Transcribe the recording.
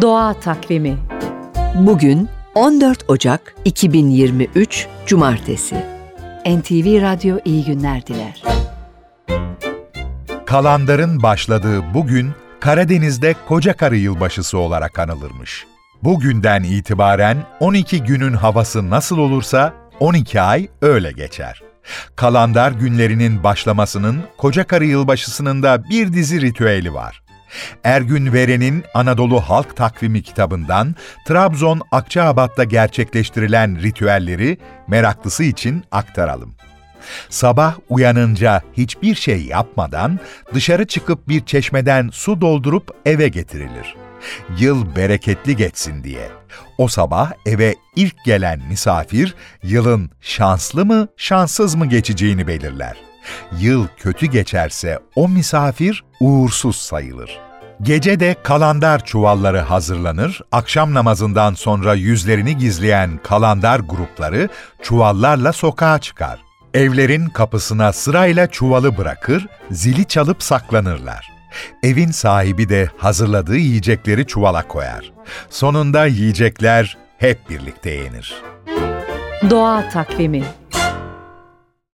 Doğa Takvimi Bugün 14 Ocak 2023 Cumartesi. NTV Radyo iyi günler diler. Kalandarın başladığı bugün Karadeniz'de Kocakarı yılbaşısı olarak anılırmış. Bugünden itibaren 12 günün havası nasıl olursa 12 ay öyle geçer. Kalandar günlerinin başlamasının Kocakarı yılbaşısının da bir dizi ritüeli var. Ergün Veren'in Anadolu Halk Takvimi kitabından Trabzon Akçaabat'ta gerçekleştirilen ritüelleri meraklısı için aktaralım. Sabah uyanınca hiçbir şey yapmadan dışarı çıkıp bir çeşmeden su doldurup eve getirilir. Yıl bereketli geçsin diye. O sabah eve ilk gelen misafir yılın şanslı mı, şanssız mı geçeceğini belirler. Yıl kötü geçerse o misafir uğursuz sayılır. Gece de kalandar çuvalları hazırlanır, akşam namazından sonra yüzlerini gizleyen kalandar grupları çuvallarla sokağa çıkar. Evlerin kapısına sırayla çuvalı bırakır, zili çalıp saklanırlar. Evin sahibi de hazırladığı yiyecekleri çuvala koyar. Sonunda yiyecekler hep birlikte yenir. Doğa Takvimi